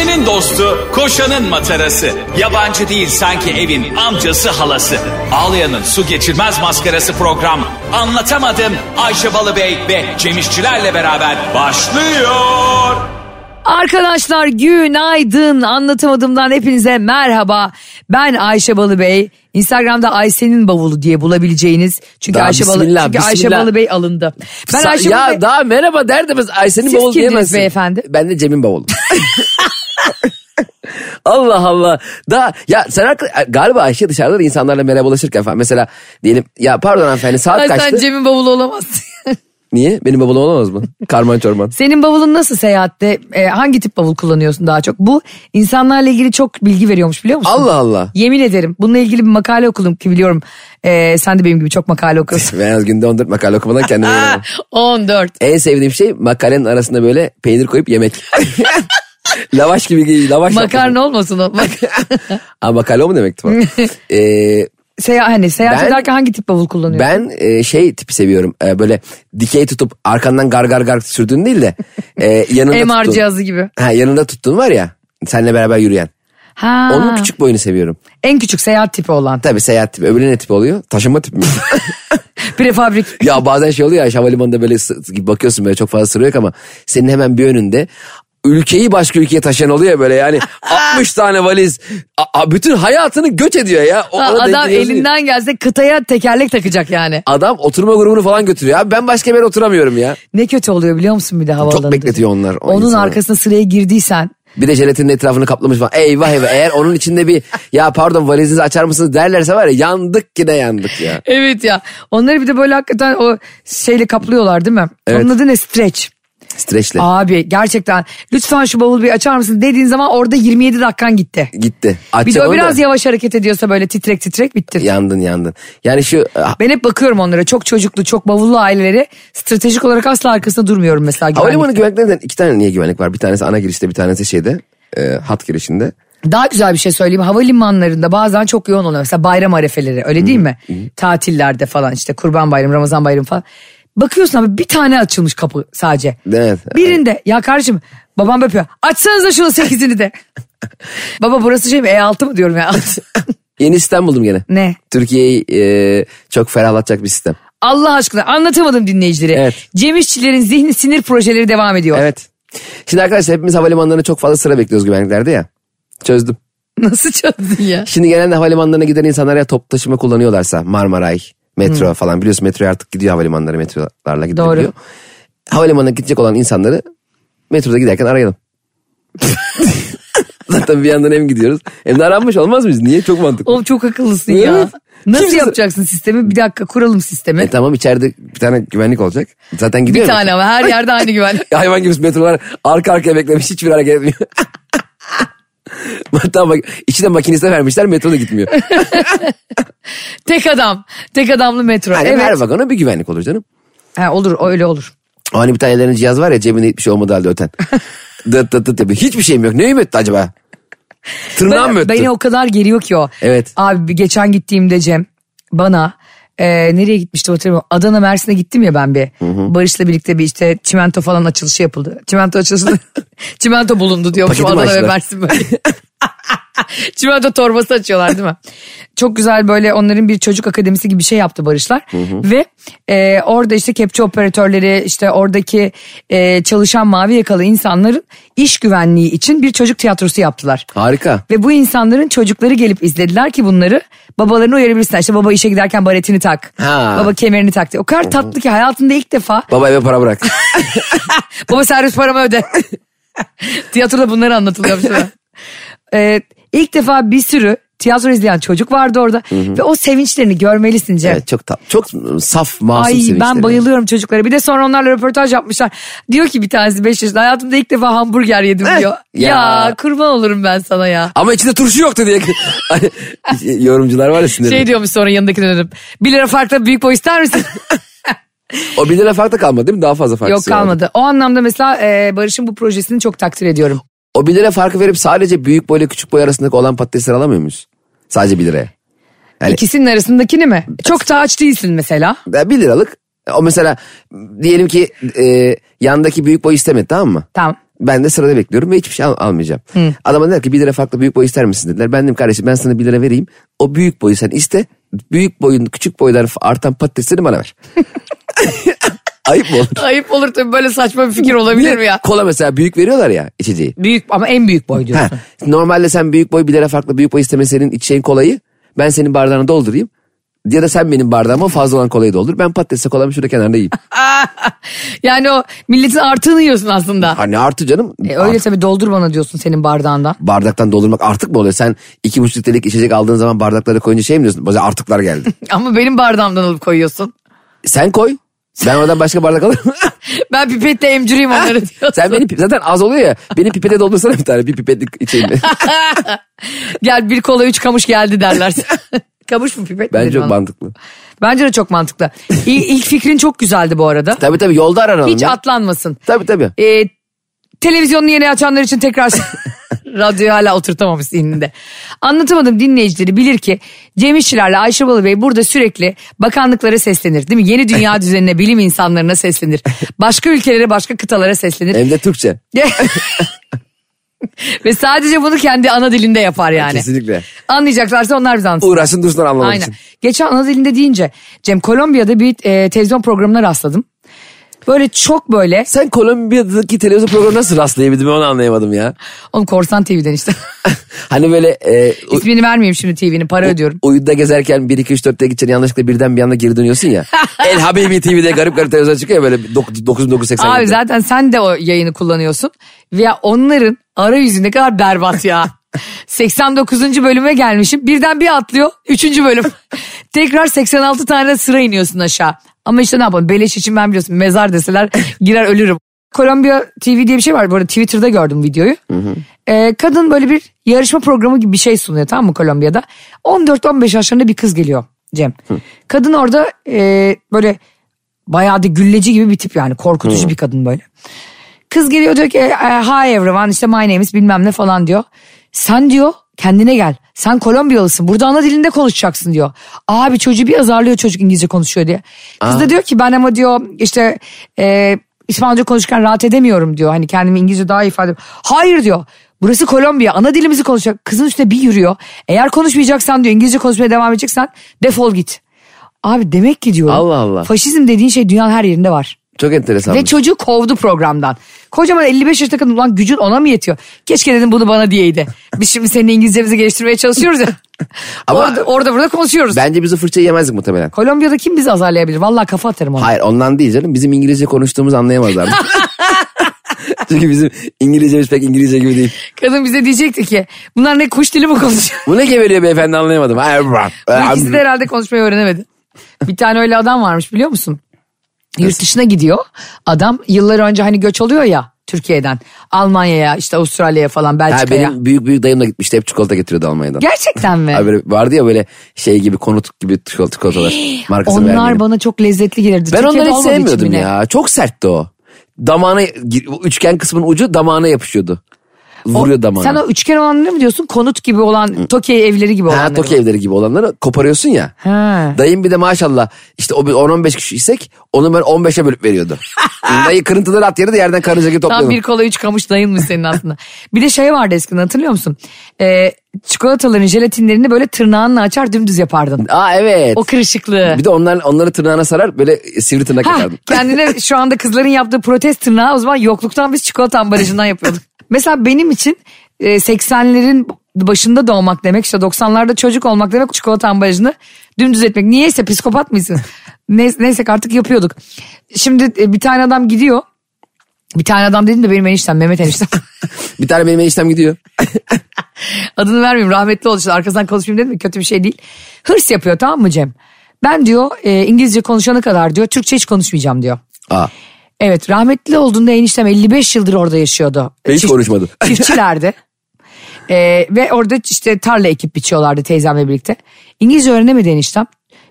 Ayşe'nin dostu, koşanın matarası. Yabancı değil sanki evin amcası halası. Ağlayan'ın su geçirmez maskarası program. Anlatamadım Ayşe Balıbey ve Cemişçilerle beraber başlıyor. Arkadaşlar günaydın anlatamadığımdan hepinize merhaba. Ben Ayşe Balıbey. Instagram'da Ayşe'nin bavulu diye bulabileceğiniz. Çünkü Daha Ayşe Balı bismillah, çünkü Ayşe bismillah. Balıbey alındı. Ben Sa- Ayşe ya Balıbey daha merhaba derdimiz Ayşe'nin Siz bavulu kimdiniz diyemezsin. beyefendi? Ben de Cem'in bavulu. Allah Allah. Daha ya sen haklı- galiba Ayşe dışarıda da insanlarla merhabalaşırken falan. Mesela diyelim ya pardon hanımefendi saat Ay, kaçtı? sen Cem'in bavulu olamazsın. Niye? Benim bavulum olamaz mı? Karman çorman. Senin bavulun nasıl seyahatte? e, hangi tip bavul kullanıyorsun daha çok? Bu insanlarla ilgili çok bilgi veriyormuş biliyor musun? Allah Allah. Yemin ederim. Bununla ilgili bir makale okudum ki biliyorum. e, sen de benim gibi çok makale okuyorsun. Ben az günde 14 makale okumadan kendime yenemem. 14. En sevdiğim şey makalenin arasında böyle peynir koyup yemek. lavaş gibi lavaş. Makarna olmasın o. Bak. Aa, makale o mu demekti falan. ee, Seyahat, hani seyahat Ben- ederken hangi tip bavul kullanıyorsun? ben e, şey tipi seviyorum. E, böyle dikey tutup arkandan gar gar gar sürdüğün değil de e, yanında MR tuttuğun. cihazı gibi. Ha, yanında tuttuğun var ya. Seninle beraber yürüyen. Ha. Onun küçük boyunu seviyorum. En küçük seyahat tipi olan. Tabii seyahat tipi. Öbürü ne tipi oluyor? Taşınma tipi mi? Prefabrik. ya bazen şey oluyor ya havalimanında böyle bakıyorsun böyle çok fazla sıra yok ama senin hemen bir önünde ülkeyi başka ülkeye taşıyan oluyor böyle yani 60 tane valiz A- a- bütün hayatını göç ediyor ya. O- Ha, adam geliyorsun ya. elinden gelse kıtaya tekerlek takacak yani. Adam oturma grubunu falan götürüyor. Abi ben başka bir yere oturamıyorum ya. Ne kötü oluyor biliyor musun bir de havaalanında. bekletiyor onlar o Onun insanı. arkasına sıraya girdiysen. Bir de jelatinin etrafını kaplamış falan. Eyvah eyvah eğer onun içinde bir ya pardon valizinizi açar mısınız derlerse var ya yandık yine yandık ya. Evet ya. Onları bir de böyle hakikaten o şeyle kaplıyorlar değil mi? Evet. Onun adı ne? Stretch. Streçle Abi gerçekten lütfen şu bavulu bir açar mısın dediğin zaman orada 27 dakikan gitti. gitti. Bir de o biraz da yavaş hareket ediyorsa böyle titrek titrek bitti. Yandın yandın. Yani şu Ben hep bakıyorum onlara çok çocuklu çok bavullu aileleri stratejik olarak asla arkasında durmuyorum mesela. havalimanı güvenlikte. güvenliklerinden iki tane niye güvenlik var? Bir tanesi ana girişte bir tanesi şeyde e, hat girişinde. Daha güzel bir şey söyleyeyim. Havalimanlarında bazen çok yoğun oluyor. Mesela bayram arefeleri öyle değil mi? Tatillerde falan işte kurban bayramı, ramazan bayramı falan. Bakıyorsun abi bir tane açılmış kapı sadece. Evet. Birinde ya kardeşim babam öpüyor. Açsanıza şunu sekizini de. Baba burası şey mi E6 mı diyorum ya. Yeni sistem buldum gene. ne? Türkiye'yi e, çok ferahlatacak bir sistem. Allah aşkına anlatamadım dinleyicileri. Evet. Cem İşçilerin zihni sinir projeleri devam ediyor. Evet. Şimdi arkadaşlar hepimiz havalimanlarına çok fazla sıra bekliyoruz güvenliklerde ya. Çözdüm. Nasıl çözdün ya? Şimdi genelde havalimanlarına giden insanlar ya toplu taşıma kullanıyorlarsa Marmaray, metro falan biliyorsun metroya artık gidiyor havalimanları metrolarla gidiyor. Doğru. Havalimanına gidecek olan insanları metroda giderken arayalım. Zaten bir yandan hem gidiyoruz hem de aranmış olmaz mıyız? Niye? Çok mantıklı. Oğlum çok akıllısın ya. Nasıl Kimse- yapacaksın sistemi? Bir dakika kuralım sistemi. E tamam içeride bir tane güvenlik olacak. Zaten bir gidiyor. ya. tane ama her yerde aynı güven. Hayvan gibi metrolar arka arkaya beklemiş hiçbir hareket etmiyor. Hatta bak içine makiniste vermişler metro da gitmiyor. tek adam. Tek adamlı metro. Yani evet. her vagona bir güvenlik olur canım. Ha, olur öyle olur. Hani bir tane ellerinde cihaz var ya cebinde hiçbir şey olmadığı halde öten. dıt dıt dıt yapıyor. Hiçbir şeyim yok. Neyi mi öttü acaba? Tırnağım mı Ben, öttü? beni o kadar geriyor ki o. Evet. Abi geçen gittiğimde Cem bana e, nereye gitmiştim hatırlamıyorum. Adana Mersin'e gittim ya ben bir. Barış'la birlikte bir işte çimento falan açılışı yapıldı. Çimento açılışı çimento bulundu mi Adana ve açtılar? Mersin böyle. çimento torbası açıyorlar değil mi? Çok güzel böyle onların bir çocuk akademisi gibi bir şey yaptı Barışlar. Ve e, orada işte kepçe operatörleri işte oradaki e, çalışan mavi yakalı insanların iş güvenliği için bir çocuk tiyatrosu yaptılar. Harika. Ve bu insanların çocukları gelip izlediler ki bunları babalarını uyarabilirsinler. İşte baba işe giderken baretini tak. Ha. Baba kemerini tak diye. O kadar tatlı ki hayatında ilk defa Baba eve para bırak. baba servis paramı öde. Tiyatroda bunlar anlatılıyormuş. Ee, ilk defa bir sürü tiyatro izleyen çocuk vardı orada. Ve o sevinçlerini görmelisin Cem. evet çok tatlı. Çok saf masum Ay sevinçleri. ben bayılıyorum çocuklara. Bir de sonra onlarla röportaj yapmışlar. Diyor ki bir tanesi 5 yaşında hayatımda ilk defa hamburger yedim diyor. ya. ya. kurban olurum ben sana ya. Ama içinde turşu yoktu diye. Yorumcular var ya sinirli. Şey diyormuş sonra yanındakine dönüp. 1 lira farklı büyük boy ister misin? O bir lira farklı kalmadı değil mi? Daha fazla farkı Yok kalmadı. O anlamda mesela e, Barış'ın bu projesini çok takdir ediyorum. O bir lira farkı verip sadece büyük boyla küçük boy arasındaki olan patatesleri alamıyor muyuz? Sadece bir liraya. Yani İkisinin arasındakini mi? Çok da aç değilsin mesela. Ya bir liralık. O mesela diyelim ki e, yandaki büyük boy istemedi tamam mı? Tamam. Ben de sırada bekliyorum ve hiçbir şey al- almayacağım. Adama dediler ki bir lira farklı büyük boy ister misin dediler. Ben dedim kardeşim ben sana bir lira vereyim. O büyük boyu sen iste. Büyük boyun küçük boydan artan patatesleri bana ver. Ayıp mı olur? Ayıp olur tabii böyle saçma bir fikir olabilir mi ya? Kola mesela büyük veriyorlar ya içeceği. Büyük ama en büyük boy Ha, diyorsun. normalde sen büyük boy bir lira farklı büyük boy isteme senin içeceğin kolayı. Ben senin bardağına doldurayım. Ya da sen benim bardağıma fazla olan kolayı doldur. Ben patatesle kolamı şurada kenarda yiyeyim. yani o milletin artığını yiyorsun aslında. Hani artı canım. E, öyle tabii doldur bana diyorsun senin bardağından. bardaktan doldurmak artık mı oluyor? Sen iki buçuk litrelik içecek aldığın zaman bardakları koyunca şey mi diyorsun? Böyle artıklar geldi. Ama benim bardağımdan alıp koyuyorsun. Sen koy. Ben oradan başka bardak alırım. Ben pipetle emcüreyim onları diyorsun. Sen beni zaten az oluyor ya. Beni pipete doldursana bir tane. Bir pipetlik içeyim. Gel bir kola üç kamış geldi derler. kamış mı pipet Bence çok mantıklı. Bence de çok mantıklı. İlk, ilk fikrin çok güzeldi bu arada. Tabii tabii yolda aranalım Hiç ya. atlanmasın. Tabii tabii. Ee, televizyonunu yeni açanlar için tekrar radyoyu hala oturtamamış zihninde. Anlatamadım dinleyicileri bilir ki Cem İşçilerle Ayşe Balıbey burada sürekli bakanlıklara seslenir. Değil mi? Yeni dünya düzenine bilim insanlarına seslenir. Başka ülkelere başka kıtalara seslenir. Hem de Türkçe. Ve sadece bunu kendi ana dilinde yapar yani. Kesinlikle. Anlayacaklarsa onlar bize anlatsın. Uğraşsın dursun anlamak Aynen. için. Geçen ana dilinde deyince Cem Kolombiya'da bir e, televizyon programına rastladım. Böyle çok böyle. Sen Kolombiya'daki televizyon programına nasıl rastlayabildin onu anlayamadım ya. Oğlum Korsan TV'den işte. Hani böyle e, u- İsmini vermeyeyim şimdi TV'nin para ödüyorum. uyuda gezerken 1 2 3 4'te gideceksin yanlışlıkla birden bir anda geri dönüyorsun ya. El Habibi TV'de garip garip televizyon çıkıyor böyle 9980. Abi zaten sen de o yayını kullanıyorsun. Ve onların arayüzü ne kadar berbat ya. 89. bölüme gelmişim. Birden bir atlıyor. 3. bölüm. Tekrar 86 tane sıra iniyorsun aşağı. Ama işte ne yapalım beleş için ben biliyorsun mezar deseler girer ölürüm. Kolombiya TV diye bir şey var. Bu arada Twitter'da gördüm videoyu. Ee, kadın böyle bir yarışma programı gibi bir şey sunuyor tamam mı Kolombiya'da. 14-15 yaşlarında bir kız geliyor Cem. Kadın orada e, böyle bayağı da gülleci gibi bir tip yani korkutucu bir kadın böyle. Kız geliyor diyor ki "E, hi everyone işte my name is bilmem ne falan diyor. Sen diyor kendine gel. Sen Kolombiyalısın. Burada ana dilinde konuşacaksın diyor. Abi çocuğu bir azarlıyor çocuk İngilizce konuşuyor diye. Kız da diyor ki ben ama diyor işte e, İspanyolca konuşurken rahat edemiyorum diyor. Hani kendimi İngilizce daha iyi ifade. Hayır diyor. Burası Kolombiya. Ana dilimizi konuşacak. Kızın üstüne bir yürüyor. Eğer konuşmayacaksan diyor İngilizce konuşmaya devam edeceksen defol git. Abi demek ki diyorum. Allah Allah. Faşizm dediğin şey dünyanın her yerinde var. Çok enteresan. Ve çocuğu kovdu programdan. Kocaman 55 yaşında kadın ulan gücün ona mı yetiyor? Keşke dedim bunu bana diyeydi. Biz şimdi senin İngilizcemizi geliştirmeye çalışıyoruz ya. Ama- orada, orada burada konuşuyoruz. Bence biz o fırçayı yemezdik muhtemelen. Kolombiya'da kim bizi azarlayabilir? Vallahi kafa atarım ona. Hayır ondan değil canım. Bizim İngilizce konuştuğumuzu anlayamazlardı. Çünkü bizim İngilizcemiz pek İngilizce gibi değil. Kadın bize diyecekti ki bunlar ne kuş dili mi konuşuyor? Bu ne geveliyor beyefendi anlayamadım. Bu ikisi de herhalde konuşmayı öğrenemedi. Bir tane öyle adam varmış biliyor musun? Yurt dışına gidiyor. Adam yıllar önce hani göç oluyor ya Türkiye'den. Almanya'ya işte Avustralya'ya falan Ha, Belçika'ya. benim büyük büyük dayım da gitmişti. Hep çikolata getiriyordu Almanya'dan. Gerçekten mi? Ha, böyle vardı ya böyle şey gibi konut gibi çikolata- çikolatalar. Markasını Onlar vermeyelim. bana çok lezzetli gelirdi. Ben Türkiye'de onları hiç sevmiyordum ya. Çok sertti o. Damağına üçgen kısmının ucu damağına yapışıyordu. Vuruyor O- damağına. Sen o üçgen olanları mı diyorsun? Konut gibi olan, Tokyo evleri gibi olanları. Ha Tokyo evleri gibi olanları koparıyorsun ya. Ha. Dayım bir de maşallah işte o bir 10-15 kişiysek onu ben 15'e bölüp veriyordu. Dayı kırıntıları at yere de yerden karınca gibi Tam topluyordum. bir kola üç kamış dayınmış senin aslında. bir de şey vardı eskiden hatırlıyor musun? Ee, çikolataların jelatinlerini böyle tırnağınla açar dümdüz yapardın. Aa evet. O kırışıklığı. Bir de onlar, onları tırnağına sarar böyle sivri tırnak Ha, yapardın. kendine şu anda kızların yaptığı protest tırnağı o zaman yokluktan biz çikolata ambalajından yapıyorduk. Mesela benim için e, 80'lerin başında doğmak demek işte 90'larda çocuk olmak demek çikolata ambalajını dümdüz etmek. Niyeyse psikopat mısın? Neyse, neyse artık yapıyorduk. Şimdi e, bir tane adam gidiyor. Bir tane adam dedim de benim eniştem Mehmet eniştem. Bir tane benim eniştem gidiyor. Adını vermeyeyim rahmetli oldu işte arkasından konuşmayayım dedim de kötü bir şey değil. Hırs yapıyor tamam mı Cem? Ben diyor e, İngilizce konuşana kadar diyor Türkçe hiç konuşmayacağım diyor. Aa. Evet rahmetli olduğunda eniştem 55 yıldır orada yaşıyordu. Ve hiç konuşmadı. Çiftçilerdi. Ee, ve orada işte tarla ekip biçiyorlardı teyzemle birlikte. İngilizce öğrenemedi eniştem.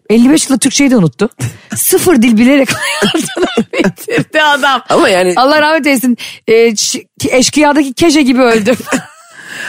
55 yılda Türkçeyi de unuttu. Sıfır dil bilerek hayatını bitirdi adam. Ama yani- Allah rahmet eylesin. Ee, eşkıyadaki keşe gibi öldü.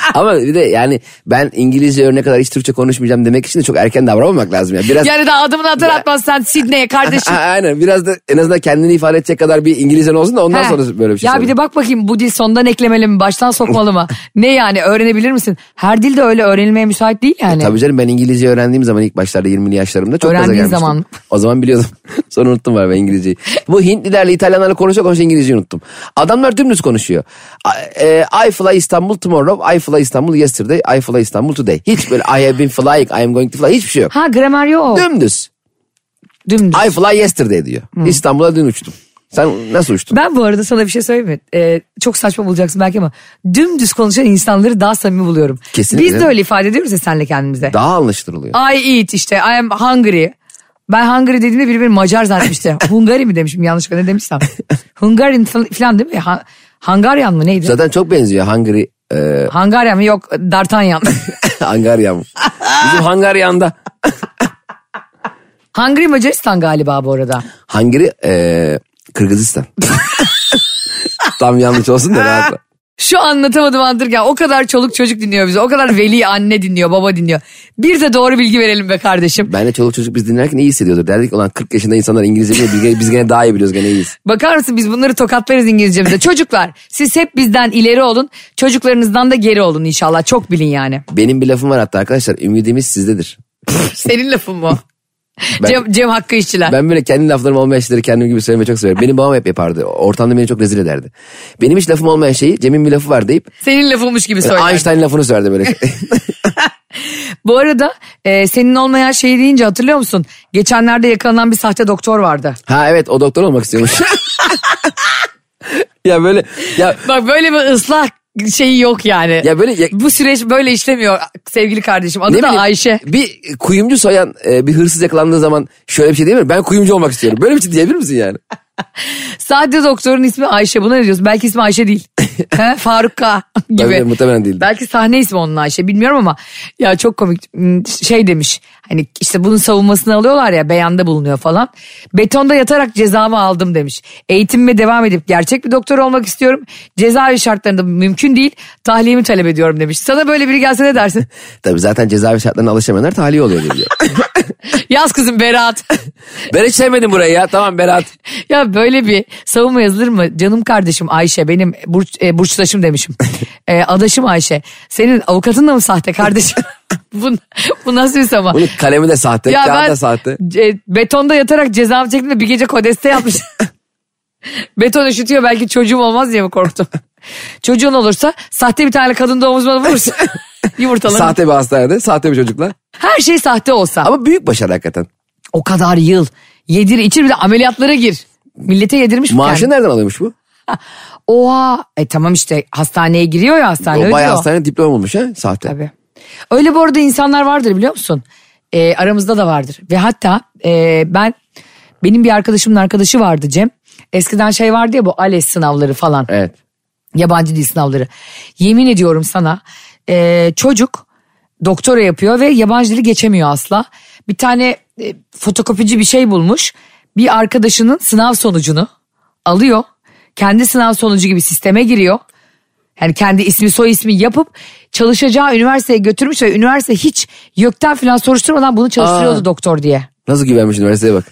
Ama bir de yani ben İngilizce örnek kadar hiç Türkçe konuşmayacağım demek için de çok erken davranmamak lazım ya. Biraz Yani daha adımını atar atmaz sen Sidney'e kardeşim. Aynen biraz da en azından kendini ifade edecek kadar bir İngilizcen olsun da ondan He. sonra böyle bir şey Ya bir söyle. de bak bakayım bu dil sondan eklemeli mi baştan sokmalı mı? ne yani öğrenebilir misin? Her dil de öyle öğrenilmeye müsait değil yani. Tabii canım ben İngilizce öğrendiğim zaman ilk başlarda 20'li yaşlarımda çok gaza Öğrendiğin gelmiştim. zaman. O zaman biliyordum. Sonra unuttum var ben İngilizceyi. Bu Hintlilerle İtalyanlarla konuşa konuşa İngilizceyi unuttum. Adamlar dümdüz konuşuyor. I, e, I fly Istanbul tomorrow, I fly Istanbul yesterday, I fly Istanbul today. Hiç böyle I have been flying, I am going to fly hiçbir şey yok. Ha gramer yok. Dümdüz. Dümdüz. I fly yesterday diyor. İstanbul'a dün uçtum. Sen nasıl uçtun? Ben bu arada sana bir şey söyleyeyim mi? Ee, çok saçma bulacaksın belki ama dümdüz konuşan insanları daha samimi buluyorum. Kesinlikle. Biz de öyle ifade ediyoruz ya senle kendimize. Daha anlaşılıyor. I eat işte I am hungry. Ben hungry dediğimde biri beni Macar zannetmişti. Hungary mi demişim yanlışlıkla ne demişsem. Hungarian fal- falan değil mi? Ha, Hungarian mı neydi? Zaten çok benziyor Hungary, e, Hungarian mı yok D'Artagnan. Hungaryan. Bizim Hungaryan'da. Hungary Macaristan galiba bu arada. Hungary, e, Kırgızistan. Tam yanlış olsun da rahatla. Şu anlatamadım andırken o kadar çoluk çocuk dinliyor bizi. O kadar veli anne dinliyor baba dinliyor. Bir de doğru bilgi verelim be kardeşim. Ben de çoluk çocuk biz dinlerken iyi hissediyordur. Derdik ulan 40 yaşında insanlar İngilizce biliyor. Biz, gene- biz gene daha iyi biliyoruz gene iyiyiz. Bakar mısın biz bunları tokatlarız İngilizcemize. Çocuklar siz hep bizden ileri olun. Çocuklarınızdan da geri olun inşallah. Çok bilin yani. Benim bir lafım var hatta arkadaşlar. Ümidimiz sizdedir. Senin lafın mı? Ben- Cem, Cem Hakkı işçiler. Ben böyle kendi laflarım olmayan şeyleri kendim gibi söylemeyi çok severim. Benim babam hep yapardı. Ortamda beni çok rezil ederdi. Benim hiç lafım olmayan şeyi Cem'in bir lafı var deyip Senin lafınmış gibi söyler. Einstein lafını söylerdi böyle. Bu arada e, senin olmayan şey deyince hatırlıyor musun? Geçenlerde yakalanan bir sahte doktor vardı. ha evet o doktor olmak istiyormuş. ya böyle ya Bak böyle bir ıslah şeyi yok yani. ya böyle ya- Bu süreç böyle işlemiyor sevgili kardeşim. Adı da bileyim, Ayşe. Bir kuyumcu soyan e, bir hırsız yakalandığı zaman şöyle bir şey değil mi? Ben kuyumcu olmak istiyorum. Böyle bir şey diyebilir misin yani? Sahte doktorun ismi Ayşe. Buna ne diyorsun? Belki ismi Ayşe değil. He? Faruk K gibi. Tabii, muhtemelen değil. Belki sahne ismi onun Ayşe bilmiyorum ama ya çok komik Hmm, şey demiş hani işte bunun savunmasını alıyorlar ya beyanda bulunuyor falan. Betonda yatarak cezamı aldım demiş. Eğitimime devam edip gerçek bir doktor olmak istiyorum. Cezaevi şartlarında mümkün değil tahliyemi talep ediyorum demiş. Sana böyle biri gelse ne dersin? Tabii zaten cezaevi şartlarına alışamayanlar tahliye oluyor biliyorum. Yaz kızım Berat. ben hiç sevmedim burayı ya. Tamam Berat. ya böyle bir savunma yazılır mı? Canım kardeşim Ayşe benim burç, e, burçtaşım demişim. E, adaşım Ayşe. Senin avukatın da mı sahte kardeşim? bu, bu nasıl bir savunma? Bunun kalemi de sahte, Ya kağıt da sahte. e, betonda yatarak cezamı çektim de bir gece kodeste yapmış. Beton üşütüyor belki çocuğum olmaz diye mi korktum? Çocuğun olursa sahte bir tane kadın da omuzuma vurursun. Yumurtalarını. Sahte bir hastanede, sahte bir çocukla. Her şey sahte olsa. Ama büyük başarı hakikaten. O kadar yıl. Yedir içir bir de ameliyatlara gir. Millete yedirmiş Maaşı kendini. nereden alıyormuş bu? Oha. E tamam işte hastaneye giriyor ya hastane o ödüyor. bayağı hastane diploma bulmuş ha sahte. Tabii. Öyle bu arada insanlar vardır biliyor musun? Ee, aramızda da vardır. Ve hatta e, ben benim bir arkadaşımın arkadaşı vardı Cem. Eskiden şey vardı ya bu ALES sınavları falan. Evet. Yabancı dil sınavları. Yemin ediyorum sana e, çocuk doktora yapıyor ve yabancı dili geçemiyor asla. Bir tane e, fotokopici bir şey bulmuş. Bir arkadaşının sınav sonucunu alıyor. Kendi sınav sonucu gibi sisteme giriyor. Yani kendi ismi soy ismi yapıp çalışacağı üniversiteye götürmüş ve üniversite hiç YÖK'ten falan soruşturmadan bunu çalıştırıyordu Aa. doktor diye. Nasıl güvenmiş üniversiteye bak.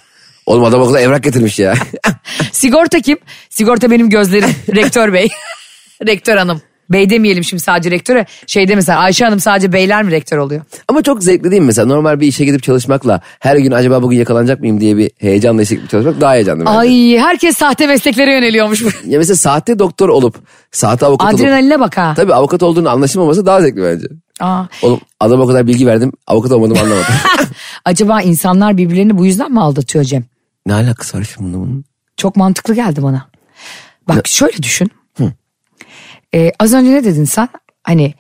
Oğlum adam okula evrak getirmiş ya. Sigorta kim? Sigorta benim gözlerim. Rektör bey. rektör hanım. Bey demeyelim şimdi sadece rektöre. Şey mesela Ayşe Hanım sadece beyler mi rektör oluyor? Ama çok zevkli değil mi mesela? Normal bir işe gidip çalışmakla her gün acaba bugün yakalanacak mıyım diye bir heyecanla işe gidip çalışmak daha heyecanlı bence. Ay herkes sahte mesleklere yöneliyormuş. Ya mesela sahte doktor olup sahte avukat olup. Adrenaline bak ha. Tabii avukat olduğunu anlaşılmaması daha zevkli bence. Aa, Oğlum adama o kadar bilgi verdim avukat olmadığımı anlamadım. acaba insanlar birbirlerini bu yüzden mi aldatıyor Cem? ne alakası var şimdi bunun? Çok mantıklı geldi bana. Bak şöyle düşün. Ee, az önce ne dedin sen? Hani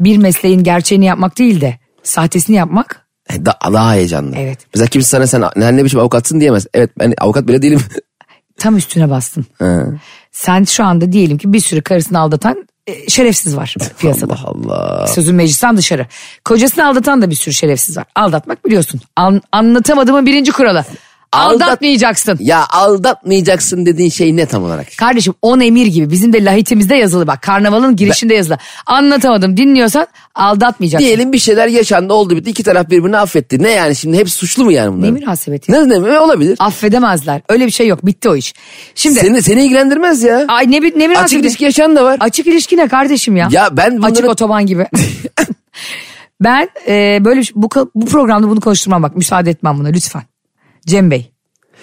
bir mesleğin gerçeğini yapmak değil de sahtesini yapmak. E, Da, daha heyecanlı. Evet. Mesela kimse sana sen ne, ne biçim avukatsın diyemez. Evet ben avukat bile değilim. Tam üstüne bastın. Ha. Sen şu anda diyelim ki bir sürü karısını aldatan e, şerefsiz var piyasada. Allah Allah. Sözün meclisten dışarı. Kocasını aldatan da bir sürü şerefsiz var. Aldatmak biliyorsun. An- anlatamadığımın birinci kuralı. Aldat- Aldatmayacaksın. Ya aldatmayacaksın dediğin şey ne tam olarak? Kardeşim on emir gibi bizim de lahitimizde yazılı bak. Karnavalın girişinde yazılı. Anlatamadım dinliyorsan aldatmayacaksın. Diyelim bir şeyler yaşandı oldu bitti iki taraf birbirini affetti. Ne yani şimdi hepsi suçlu mu yani bunlar? Ne münasebeti? Ne, ne, ne olabilir? Affedemezler. Öyle bir şey yok. Bitti o iş. Şimdi Seni, seni ilgilendirmez ya. ay ne bir ne münasebeti? Açık ilişki yaşayan da var. Açık ilişki ne kardeşim ya? Ya ben bunları... Açık otoban gibi. ben e, böyle bir- bu, bu programda bunu konuşturmam bak müsaade etmem buna lütfen. Cem Bey.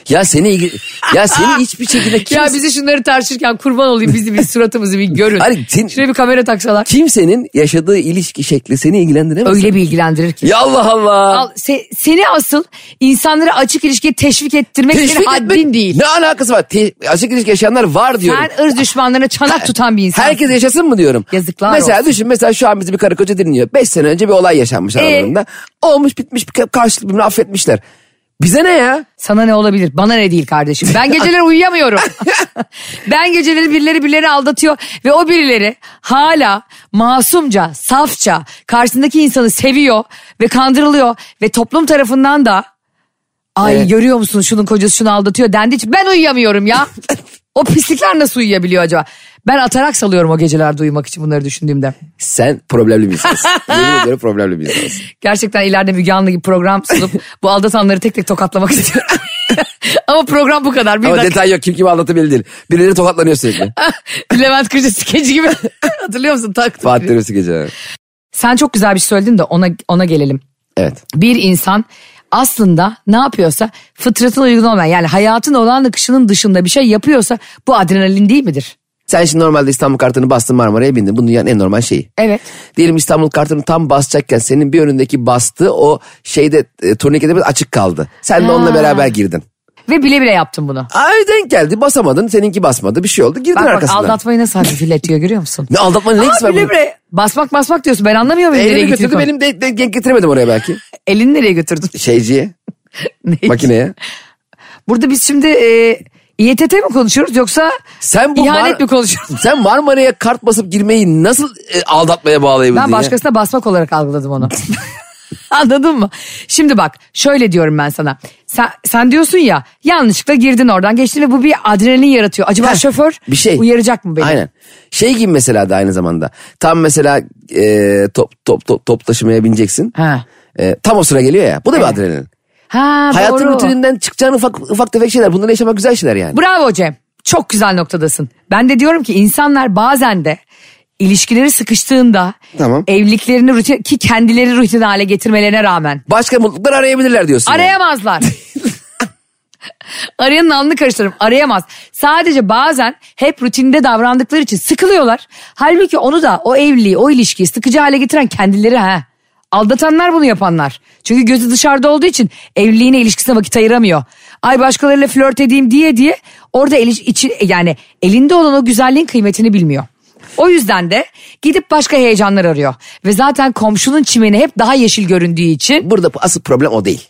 Ya seni ilgi... ya seni hiçbir şekilde kim... Ya bizi şunları tartışırken kurban olayım bizi bir suratımızı bir görün. Hani sen- Şuraya bir kamera taksalar. kimsenin yaşadığı ilişki şekli seni ilgilendiremez. Öyle bir ilgilendirir ki. Ya Allah Allah. Al, se- seni asıl insanları açık ilişkiye teşvik ettirmek senin Teşvik haddin etmek- değil. Ne alakası var? Te- açık ilişki yaşayanlar var diyorum. Sen ırz düşmanlarına çanak tutan bir insan. Herkes yaşasın mı diyorum. Yazıklar Mesela olsun. düşün mesela şu an bizi bir karı koca dinliyor. Beş sene önce bir olay yaşanmış Ee? aralarında. Olmuş bitmiş bir karşılıklı birbirini affetmişler. Bize ne ya? Sana ne olabilir? Bana ne değil kardeşim. Ben geceleri uyuyamıyorum. ben geceleri birileri birileri aldatıyor ve o birileri hala masumca, safça karşısındaki insanı seviyor ve kandırılıyor ve toplum tarafından da ay Evet. görüyor musun şunun kocası şunu aldatıyor için ben uyuyamıyorum ya. o pislikler nasıl uyuyabiliyor acaba? Ben atarak salıyorum o gecelerde uyumak için bunları düşündüğümde. Sen problemli bir insansın. Yemin problemli bir insansın. Gerçekten ileride Müge Anlı gibi program sunup bu aldatanları tek tek tokatlamak istiyorum. Ama program bu kadar. Bir Ama dakika. detay yok kim kimi anlatı belli değil. Birileri tokatlanıyor sürekli. Levent Kırcı skeci gibi. Hatırlıyor musun? Tak. Fatih Dönüsü gece. Sen çok güzel bir şey söyledin de ona, ona gelelim. Evet. Bir insan aslında ne yapıyorsa fıtratına uygun olmayan yani hayatın olan akışının dışında bir şey yapıyorsa bu adrenalin değil midir? Sen şimdi normalde İstanbul kartını bastın Marmara'ya bindin. Bu dünyanın en normal şeyi. Evet. Diyelim İstanbul kartını tam basacakken senin bir önündeki bastı o şeyde e, turnikede açık kaldı. Sen de Ha. onunla beraber girdin. Ve bile bile yaptım bunu. Ay denk geldi basamadın seninki basmadı bir şey oldu girdin Bak bak arkasından. aldatmayı nasıl hafifletiyor görüyor musun? Ne aldatmanın ne ilgisi Aa, var bile bunun? bile basmak basmak diyorsun ben anlamıyorum. nereye Elini gittiğini götürdü benim de, de- denk getiremedim oraya belki. Elini nereye götürdün? Şeyciye Ne? makineye. Burada biz şimdi e, İETT mi konuşuyoruz yoksa Sen bu ihanet Mar- mi konuşuyoruz? Sen Marmara'ya kart basıp girmeyi nasıl e, aldatmaya bağlayabildin Ben ya? başkasına basmak olarak algıladım onu. Anladın mı? Şimdi bak şöyle diyorum ben sana. Sen, sen diyorsun ya yanlışlıkla girdin oradan geçtin ve bu bir adrenalin yaratıyor. Acaba Heh, şoför bir şey. uyaracak mı beni? Aynen. Şey gibi mesela da aynı zamanda. Tam mesela e, top, top, top, top taşımaya bineceksin. Ha. E, tam o sıra geliyor ya. Bu da bir Evet. adrenalin. Ha Hayatın doğru. rutininden çıkacağın ufak ufak tefek şeyler. Bunları yaşamak güzel şeyler yani. Bravo Cem. Çok güzel noktadasın. Ben de diyorum ki insanlar bazen de ilişkileri sıkıştığında Tamam. evliliklerini rutin ki kendileri rutin hale getirmelerine rağmen Başka mutluluklar arayabilirler diyorsun. yani. Arayamazlar. Arayanın alnını karıştırırım. Arayamaz. Sadece bazen hep rutinde davrandıkları için sıkılıyorlar. Halbuki onu da o evliliği, o ilişkiyi sıkıcı hale getiren kendileri ha. Aldatanlar bunu yapanlar. Çünkü gözü dışarıda olduğu için evliliğine ilişkisine vakit ayıramıyor. Ay başkalarıyla flört edeyim diye diye orada el, içi, yani elinde olan o güzelliğin kıymetini bilmiyor. O yüzden de gidip başka heyecanlar arıyor. Ve zaten komşunun çimeni hep daha yeşil göründüğü için Burada asıl problem o değil.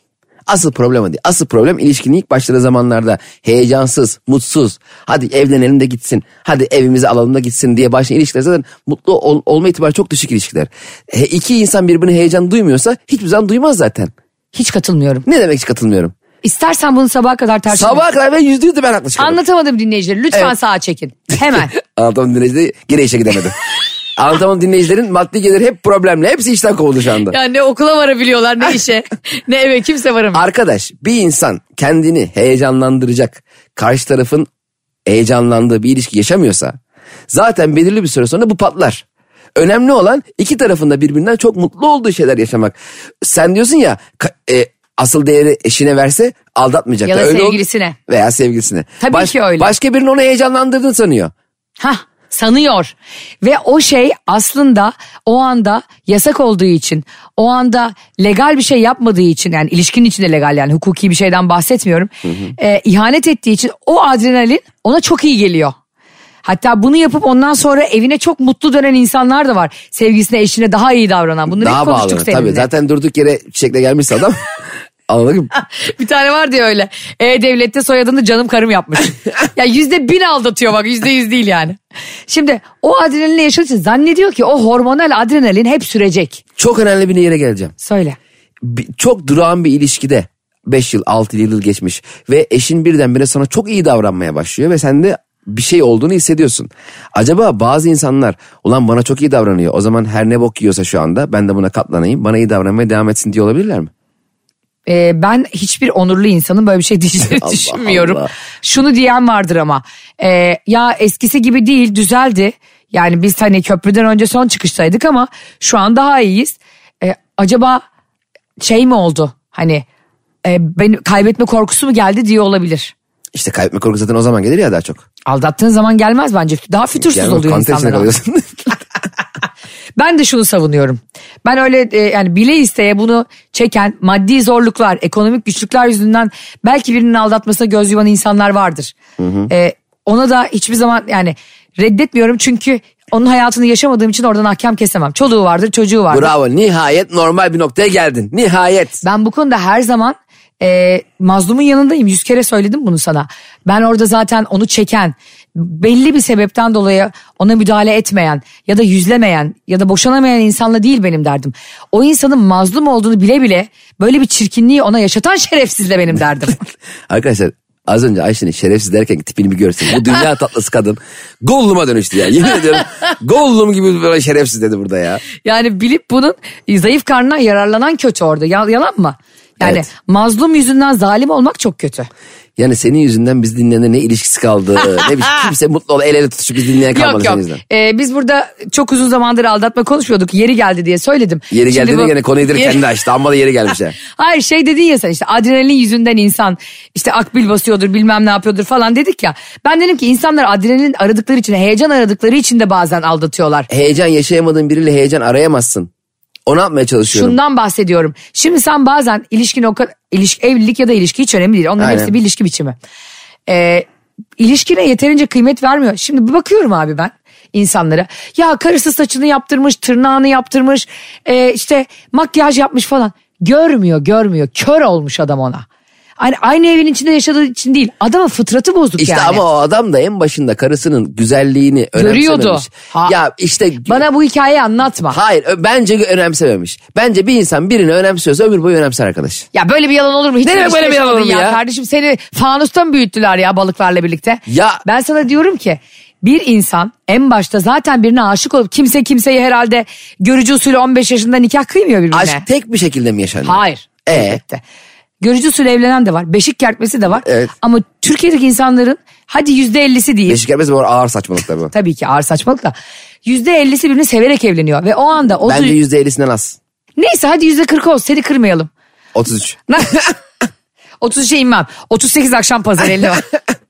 Asıl problem o değil. Asıl problem ilişkinin ilk başladığı zamanlarda heyecansız, mutsuz. Hadi evlenelim de gitsin. Hadi evimizi alalım da gitsin diye başlayan ilişkiler zaten mutlu ol- olma ihtimali çok düşük ilişkiler. He, iki insan birbirine heyecan duymuyorsa hiçbir zaman duymaz zaten. hiç katılmıyorum. Ne demek hiç katılmıyorum. İstersen bunu sabaha kadar tartışalım. Sabaha kadar ben yüzde yüzde ben haklı çıkarım. Anlatamadım dinleyicileri. Lütfen Evet. sağa çekin. Hemen. Anlatamam dinleyicileri gene işe gidemedi. Anlatamam dinleyicilerin maddi geliri hep problemli. Hepsi işten kovuldu şu anda. ya ne okula varabiliyorlar ne işe ne eve kimse varamıyor. Arkadaş bir insan kendini heyecanlandıracak karşı tarafın heyecanlandığı bir ilişki yaşamıyorsa zaten belirli bir süre sonra bu patlar. Önemli olan iki tarafında birbirinden çok mutlu olduğu şeyler yaşamak. Sen diyorsun ya ka- e, asıl değeri eşine verse aldatmayacak. Ya da Öyle ol- sevgilisine. Veya sevgilisine. Tabii ki öyle. Başka birinin onu heyecanlandırdığını sanıyor. Hah sanıyor. Ve o şey aslında o anda yasak olduğu için, o anda legal bir şey yapmadığı için yani ilişkinin içinde legal yani hukuki bir şeyden bahsetmiyorum. e, ihanet ettiği için o adrenalin ona çok iyi geliyor. Hatta bunu yapıp ondan sonra evine çok mutlu dönen insanlar da var. Sevgisine, eşine daha iyi davranan. Bunları Daha hep konuştuk bağlı. seninle. Tabii zaten durduk yere çiçekle gelmişse adam. Anladın mı? Bir tane var diye öyle. E-Devlet'te soyadını canım karım yapmış. ya yüzde bin aldatıyor bak yüzde yüz değil yani. Şimdi o adrenalinle yaşadığı zannediyor ki o hormonal adrenalin hep sürecek. Çok önemli bir yere geleceğim. Söyle. Bir- çok durağan bir ilişkide 5 yıl 6 yıl geçmiş ve eşin birdenbire sana çok iyi davranmaya başlıyor ve sen de bir şey olduğunu hissediyorsun. Acaba bazı insanlar ulan bana çok iyi davranıyor o zaman her ne bok yiyorsa şu anda ben de buna katlanayım bana iyi davranmaya devam etsin diye olabilirler mi? Ee, ben hiçbir onurlu insanın böyle bir şey diyeceğini Allah düşünmüyorum. Allah. Şunu diyen vardır ama e, ya eskisi gibi değil düzeldi. Yani biz hani köprüden önce son çıkıştaydık ama şu an daha iyiyiz. E, acaba şey mi oldu hani e, beni kaybetme korkusu mu geldi diye olabilir. İşte kaybetme korkusu zaten o zaman gelir ya daha çok. Aldattığın zaman gelmez bence. Daha fütursuz Yani oluyor insanlar. Ben de şunu savunuyorum. Ben öyle e, yani bile isteye bunu çeken maddi zorluklar, ekonomik güçlükler yüzünden belki birinin aldatmasına göz yuman insanlar vardır. E, ona da hiçbir zaman yani reddetmiyorum çünkü onun hayatını yaşamadığım için oradan ahkam kesemem. Çoluğu vardır, çocuğu vardır. Bravo nihayet normal bir noktaya geldin. Nihayet. Ben bu konuda her zaman e, mazlumun yanındayım. Yüz kere söyledim bunu sana. Ben orada zaten onu çeken, belli bir sebepten dolayı ona müdahale etmeyen ya da yüzlemeyen ya da boşanamayan insanla değil benim derdim. O insanın mazlum olduğunu bile bile böyle bir çirkinliği ona yaşatan şerefsizle benim derdim. Arkadaşlar az önce Ayşe'nin şerefsiz derken tipini bir görsen. Bu dünya tatlısı kadın Gollum'a dönüştü ya. Yemin ediyorum Gollum gibi böyle şerefsiz dedi burada ya. yani bilip bunun zayıf karnına yararlanan kötü orada. Ya- yalan mı? Yani Evet. mazlum yüzünden zalim olmak çok kötü. Yani senin yüzünden biz dinleyenle ne ilişkisi kaldı. ne bir kimse mutlu ol el ele tutuşup biz dinleyen kalmadı Yok yok. Ee, biz burada çok uzun zamandır aldatma konuşmuyorduk. Yeri geldi diye söyledim. Yeri geldiğinde bu- gene konuyu direkt kendi açtı. Amma da yeri gelmiş ha. Hayır şey dedin ya sen işte adrenalin yüzünden insan işte akbil basıyordur bilmem ne yapıyordur falan dedik ya. Ben dedim ki insanlar adrenalin aradıkları için heyecan aradıkları için de bazen aldatıyorlar. Heyecan yaşayamadığın biriyle heyecan arayamazsın. Onu yapmaya çalışıyorum. Şundan bahsediyorum. Şimdi sen bazen ilişkin o kadar ilişki, evlilik ya da ilişki hiç önemli değil. Onların Aynen. hepsi bir ilişki biçimi. Ee, ilişkine yeterince kıymet vermiyor. Şimdi bir bakıyorum abi ben insanlara. Ya karısı saçını yaptırmış, tırnağını yaptırmış, e, işte makyaj yapmış falan. Görmüyor, görmüyor. Kör olmuş adam ona. Hani aynı evin içinde yaşadığı için değil. Adamın fıtratı bozuk İşte yani. ama o adam da en başında karısının güzelliğini. Görüyordu. Ha. Ya işte Bana bu hikayeyi anlatma. hayır bence önemsememiş. Bence bir insan birini önemsiyorsa ömür boyu önemser arkadaş. Ya böyle bir yalan olur mu? Hiç Ne demek böyle bir yalan yaşamadın olur mu ya? Kardeşim seni fanusta mı büyüttüler ya balıklarla birlikte? Ya- Ben sana diyorum ki bir insan en başta zaten birine aşık olup kimse kimseyi herhalde görücü usulü 15 yaşında nikah kıymıyor birbirine. Aşk tek bir şekilde mi yaşanıyor? Hayır. Ee? Elbette. Görücü usulü evlenen de var. Beşik kertmesi de var. Evet. Ama Türkiye'deki insanların hadi yüzde ellisi değil. Beşik gelmesi bu ağır saçmalık tabii. Tabii ki ağır saçmalık da. Yüzde ellisi birini severek evleniyor. Ve o anda o Bence yüzde ellisinden az. neyse hadi yüzde kırk olsun seni kırmayalım. 33. 33'e inmem. 38 akşam pazar 50 var.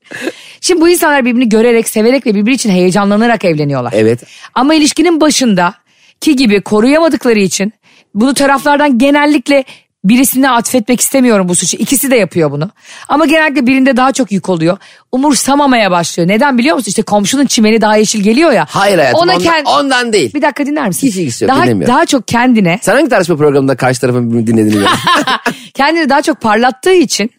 Şimdi bu insanlar birbirini görerek, severek ve birbiri için heyecanlanarak evleniyorlar. Evet. Ama ilişkinin başında ki gibi koruyamadıkları için bunu taraflardan genellikle birisine atfetmek istemiyorum bu suçu. İkisi de yapıyor bunu. Ama genellikle birinde daha çok yük oluyor. Umursamamaya başlıyor. Neden biliyor musun? İşte komşunun çimeni daha yeşil geliyor ya. Hayır hayatım Ona ondan, kend- ondan değil. Bir dakika dinler misin? Hiç ilgisi yok, daha, dinlemiyorum. daha çok kendine Sen hangi tartışma programında karşı tarafın birbirini dinlediğini kendini daha çok parlattığı için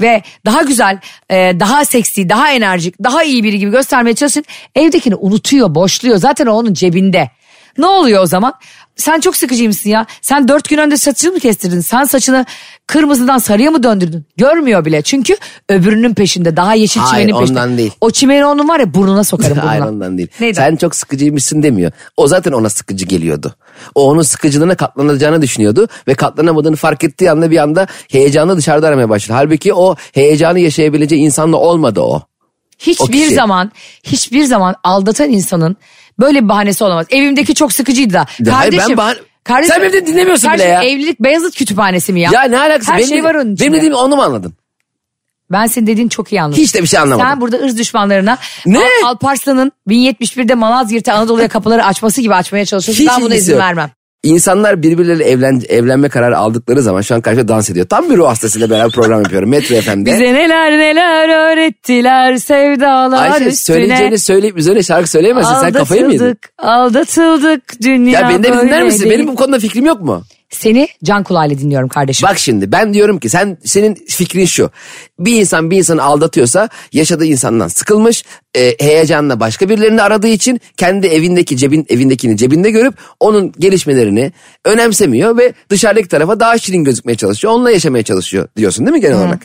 ve daha güzel, e, daha seksi, daha enerjik, daha iyi biri gibi göstermeye çalışın. Evdekini unutuyor, boşluyor. Zaten o onun cebinde. Ne oluyor o zaman? Sen çok sıkıcıymışsın ya. Sen dört gün önce saçını mı kestirdin? Sen saçını kırmızıdan sarıya mı döndürdün? Görmüyor bile. Çünkü öbürünün peşinde. Daha yeşil Hayır, çimenin peşinde. ondan değil. O çimeni onun var ya burnuna sokarım burnuna. Hayır ondan değil. Neyden? Sen çok sıkıcıymışsın demiyor. O zaten ona sıkıcı geliyordu. O onun sıkıcılığına katlanacağını düşünüyordu. Ve katlanamadığını fark ettiği anda bir anda heyecanı dışarıda aramaya başladı. Halbuki o heyecanı yaşayabileceği insanla olmadı o. Hiçbir zaman hiçbir zaman aldatan insanın böyle bir bahanesi olamaz. Evimdeki çok sıkıcıydı da. Ya hayır, Kardeşim, ben bahane- kardeşim, Sen benim de dinlemiyorsun bile kardeşim, ya. Evlilik Beyazıt kütüphanesi mi ya? Ya ne alakası? Her benim şey var onun içinde. Benim dediğimi onu mu anladın? Ben senin dediğini çok iyi anladım. Hiç de bir şey anlamadım. Sen burada ırz düşmanlarına Ne? Al- Alparslan'ın 1071'de Malazgirt'e Anadolu'ya kapıları açması gibi açmaya çalışıyorsun. Hiç ben buna izin yok. vermem. İnsanlar birbirleriyle evlen, evlenme kararı aldıkları zaman şu an karşıda dans ediyor. Tam bir ruh hastasıyla beraber program yapıyorum Metro FM'de. Bize neler neler öğrettiler sevdalar Ayşe üstüne. söyleyeceğini söyleyip üzerine şarkı söyleyemezsin. Sen kafayı mı yedin? Aldatıldık, aldatıldık dünya Ya beni de bir dinler misin? Benim bu konuda fikrim yok mu? Seni can kulağıyla dinliyorum kardeşim. Bak şimdi ben diyorum ki sen senin fikrin şu. Bir insan bir insanı aldatıyorsa yaşadığı insandan sıkılmış, e, heyecanla başka birilerini aradığı için kendi evindeki cebin evindekini cebinde görüp onun gelişmelerini önemsemiyor ve dışarıdaki tarafa daha şirin gözükmeye çalışıyor. Onunla yaşamaya çalışıyor diyorsun değil mi genel olarak?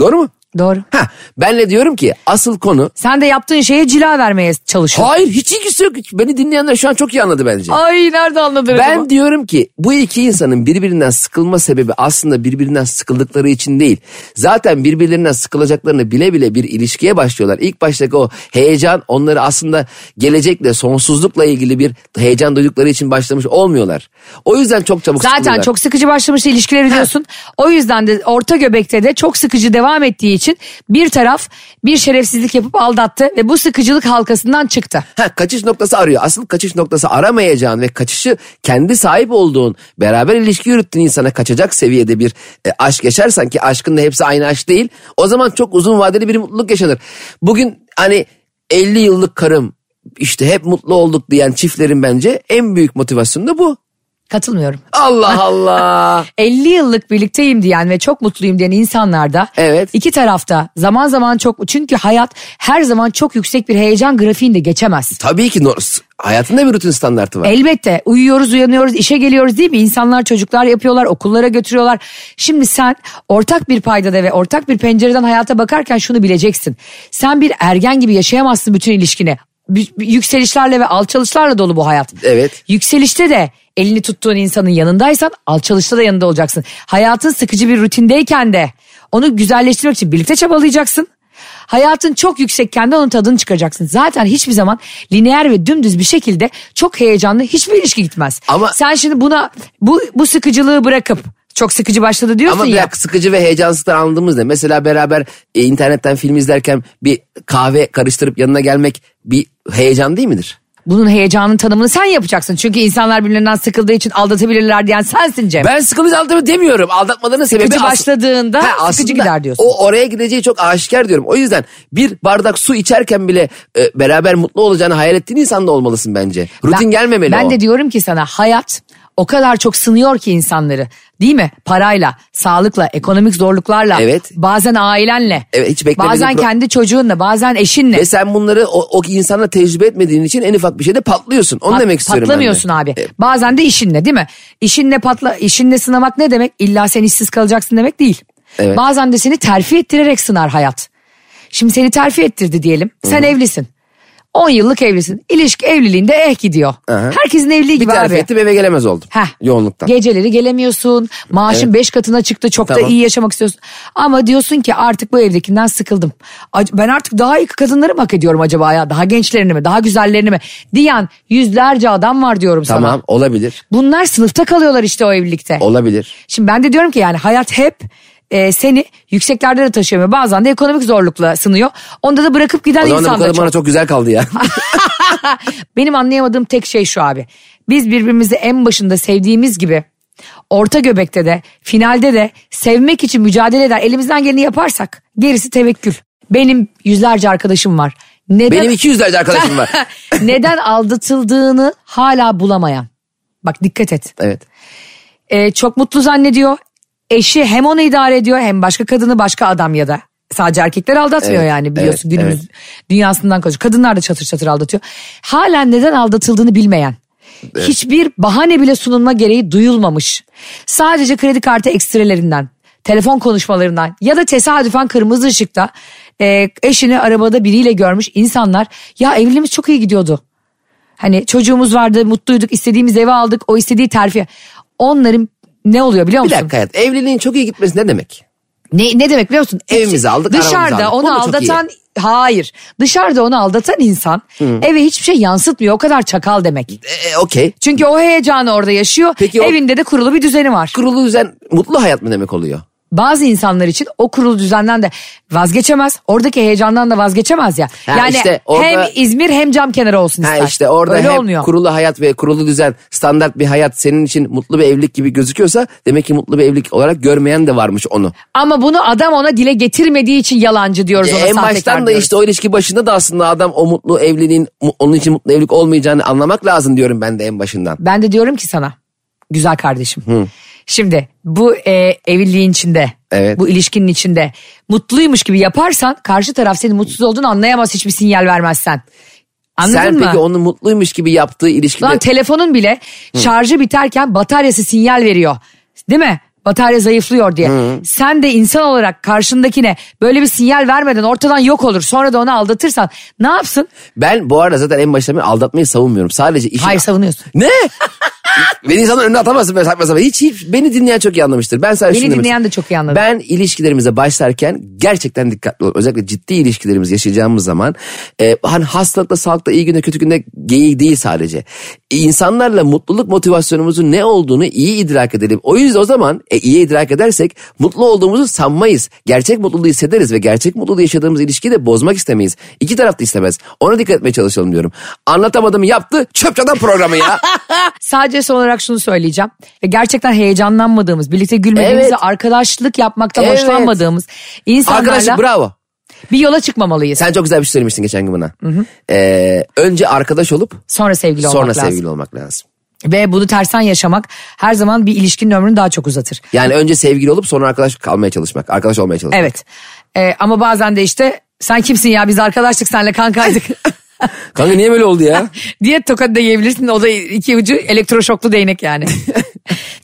Doğru mu? Doğru. Ha, ben de diyorum ki asıl konu Sen de yaptığın şeye cila vermeye çalışıyorsun. Hayır hiç ilgisi yok. Beni dinleyenler şu an çok iyi anladı bence. Ay nerede anladın Ben acaba? diyorum ki bu iki insanın birbirinden sıkılma sebebi aslında birbirinden sıkıldıkları için değil. Zaten birbirlerinden sıkılacaklarını bile bile bir ilişkiye başlıyorlar. İlk baştaki o heyecan onları aslında gelecekle sonsuzlukla ilgili bir heyecan duydukları için başlamış olmuyorlar. O yüzden çok çabuk Zaten çok sıkıcı başlamış ilişkileri diyorsun. O yüzden de orta göbekte de çok sıkıcı devam ettiği için bir taraf bir şerefsizlik yapıp aldattı ve bu sıkıcılık halkasından çıktı. Ha, kaçış noktası arıyor. Asıl kaçış noktası aramayacağın ve kaçışı kendi sahip olduğun, beraber ilişki yürüttüğün insana kaçacak seviyede bir e, aşk yaşarsan ki aşkın da hepsi aynı aşk değil. O zaman çok uzun vadeli bir mutluluk yaşanır. Bugün hani 50 yıllık karım işte hep mutlu olduk diyen çiftlerin bence en büyük motivasyonu da bu. Katılmıyorum. Allah Allah. 50 yıllık birlikteyim diyen ve çok mutluyum diyen insanlarda Evet. iki tarafta zaman zaman çok çünkü hayat her zaman çok yüksek bir heyecan grafiğinde geçemez. Tabii ki no- hayatında bir rutin standartı var. Elbette uyuyoruz uyanıyoruz işe geliyoruz değil mi? İnsanlar çocuklar yapıyorlar okullara götürüyorlar. Şimdi sen ortak bir paydada ve ortak bir pencereden hayata bakarken şunu bileceksin. Sen bir ergen gibi yaşayamazsın bütün ilişkini. Yükselişlerle ve alçalışlarla dolu bu hayat. Evet. Yükselişte de elini tuttuğun insanın yanındaysan alçalışta da yanında olacaksın. Hayatın sıkıcı bir rutindeyken de onu güzelleştirmek için birlikte çabalayacaksın. Hayatın çok yüksekken de onun tadını çıkaracaksın. Zaten hiçbir zaman lineer ve dümdüz bir şekilde çok heyecanlı hiçbir ilişki gitmez. Ama- Sen şimdi buna bu, bu sıkıcılığı bırakıp çok sıkıcı başladı diyorsun Ama ya. dakika, sıkıcı ve heyecansızdan anladığımız ne? Mesela beraber e, internetten film izlerken bir kahve karıştırıp yanına gelmek bir heyecan değil midir? Bunun heyecanın tanımını sen yapacaksın. Çünkü insanlar birbirlerinden sıkıldığı için aldatabilirler diyen sensin Cem. Ben sıkıcı aldığımı demiyorum. Aldatmalarının sebebi Sıkıcı başladığında Ha, sıkıcı gider diyorsun. O oraya gideceği çok aşikar diyorum. O yüzden bir bardak su içerken bile e, beraber mutlu olacağını hayal ettiğin insan da olmalısın bence. Rutin Ben- gelmemeli Ben o. de diyorum ki sana hayat o kadar çok sınıyor ki insanları. Değil mi? Parayla, sağlıkla, ekonomik zorluklarla. Evet. Bazen ailenle. Evet, hiç Bazen pro- kendi çocuğunla, bazen eşinle. Ve sen bunları o, o insanla tecrübe etmediğin için en ufak bir şeyde patlıyorsun. Onu Pat- demek istiyorum. Patlamıyorsun abi. E, Bazen de işinle değil mi? İşinle patla, işinle sınamak ne demek? İlla sen işsiz kalacaksın demek değil. Evet. Bazen de seni terfi ettirerek sınar hayat. Şimdi seni terfi ettirdi diyelim. Sen evlisin. 10 yıllık evlisin. İlişki evliliğinde eh gidiyor. Aha. Herkesin evliliği bir gibi terfi abi. ettim eve gelemez oldum. Heh. Yoğunluktan. Geceleri gelemiyorsun. Maaşın 5 katına çıktı. Çok da Tamam. iyi yaşamak istiyorsun. Ama diyorsun ki artık bu evdekinden sıkıldım. Ben artık daha iyi kadınları mı hak ediyorum acaba ya? Daha gençlerini mi? Daha güzellerini mi? Diyen yüzlerce adam var diyorum sana. Tamam olabilir. Bunlar sınıfta kalıyorlar işte o evlilikte. Olabilir. Şimdi ben de diyorum ki yani hayat hep e, seni yükseklerde de taşıyor. Bazen de ekonomik zorlukla sınıyor. Onda da bırakıp giden O zaman da bu insan da kadın çok. bana çok güzel kaldı ya. Benim anlayamadığım tek şey şu abi. Biz birbirimizi en başında sevdiğimiz gibi orta göbekte de finalde de sevmek için mücadele eder. Elimizden geleni yaparsak gerisi tevekkül. Benim yüzlerce arkadaşım var. Neden, Benim 200 derece arkadaşım var. neden aldatıldığını hala bulamayan. Bak dikkat et. Evet. Ee, çok mutlu zannediyor. Eşi hem onu idare ediyor hem başka kadını başka adam ya da. Sadece erkekler aldatmıyor Evet, yani biliyorsun evet, günümüz evet. dünyasından konuşuyor. Kadınlar da çatır çatır aldatıyor. Hala neden aldatıldığını bilmeyen. Hiçbir bahane bile sunulma gereği duyulmamış. Sadece kredi kartı ekstrelerinden, telefon konuşmalarından ya da tesadüfen kırmızı ışıkta e, eşini arabada biriyle görmüş insanlar ya evliliğimiz çok iyi gidiyordu. Hani çocuğumuz vardı, mutluyduk, istediğimiz evi aldık, o istediği terfi. Onların ne oluyor biliyor Bir musun? dakika hayat. Evliliğin çok iyi gitmesi ne demek? Ne, ne demek biliyor musun? Evimizi aldık, Dışarıda aldık. onu aldatan hayır. Dışarıda onu aldatan insan eve hiçbir şey yansıtmıyor. O kadar çakal demek. E, Okey. Çünkü o heyecanı orada yaşıyor. Peki o- Evinde de kurulu bir düzeni var. Kurulu düzen mutlu hayat mı demek oluyor? Bazı insanlar için o kurulu düzenden de vazgeçemez. Oradaki heyecandan da vazgeçemez ya. Ha, yani işte orada- hem İzmir hem cam kenarı olsun Ha ister. işte orada Öyle hem olmuyor. kurulu hayat ve kurulu düzen standart bir hayat senin için mutlu bir evlilik gibi gözüküyorsa demek ki mutlu bir evlilik olarak görmeyen de varmış onu. Ama bunu adam ona dile getirmediği için yalancı diyoruz ona en baştan da diyoruz. işte o ilişki başında da aslında adam o mutlu evliliğin onun için mutlu evlilik olmayacağını anlamak lazım diyorum ben de en başından. Ben de diyorum ki sana güzel kardeşim. Şimdi bu e, evliliğin içinde, Evet. bu ilişkinin içinde mutluymuş gibi yaparsan karşı taraf senin mutsuz olduğunu anlayamaz hiçbir sinyal vermezsen. Anladın Sen mı? peki onun mutluymuş gibi yaptığı ilişkide... Lan telefonun bile şarjı biterken bataryası sinyal veriyor. Değil mi? Batarya zayıflıyor diye. Sen de insan olarak karşındakine böyle bir sinyal vermeden ortadan yok olur. Sonra da onu aldatırsan ne yapsın? Ben bu arada zaten en başta aldatmayı savunmuyorum. Sadece işin... Hayır savunuyorsun. Ne? beni insanın önüne atamazsın böyle saçma sapan. Hiç, hiç beni dinleyen çok iyi anlamıştır. Ben sadece Beni şunu dinleyen de çok iyi anladı. Ben ilişkilerimize başlarken gerçekten dikkatli olun. Özellikle ciddi ilişkilerimizi yaşayacağımız zaman e, hani hastalıkta, sağlıkta, iyi günde, kötü günde geyik değil sadece. İnsanlarla mutluluk motivasyonumuzun ne olduğunu iyi idrak edelim. O yüzden o zaman e, iyi idrak edersek mutlu olduğumuzu sanmayız. Gerçek mutluluğu hissederiz ve gerçek mutluluğu yaşadığımız ilişkiyi de bozmak istemeyiz. İki taraf da istemez. Ona dikkat etmeye çalışalım diyorum. Anlatamadım yaptı çöp çatan programı ya. Sadece son olarak şunu söyleyeceğim. Ve gerçekten heyecanlanmadığımız, birlikte gülmediğimiz Evet. ve arkadaşlık yapmaktan Evet. hoşlanmadığımız insanlarla Arkadaşım bravo. bir yola çıkmamalıyız. Sen çok güzel bir şey söylemiştin geçen gün bana. Ee, önce arkadaş olup Sonra sevgili sonra olmak lazım. sevgili olmak lazım. Ve bunu tersten yaşamak her zaman bir ilişkinin ömrünü daha çok uzatır. Yani önce sevgili olup sonra arkadaş kalmaya çalışmak. Arkadaş olmaya çalışmak. Evet. Ee, ama bazen de işte sen kimsin ya biz arkadaşlık senle kankaydık Kanka niye böyle oldu ya? diye tokat da yiyebilirsin. O da iki ucu elektroşoklu değnek yani.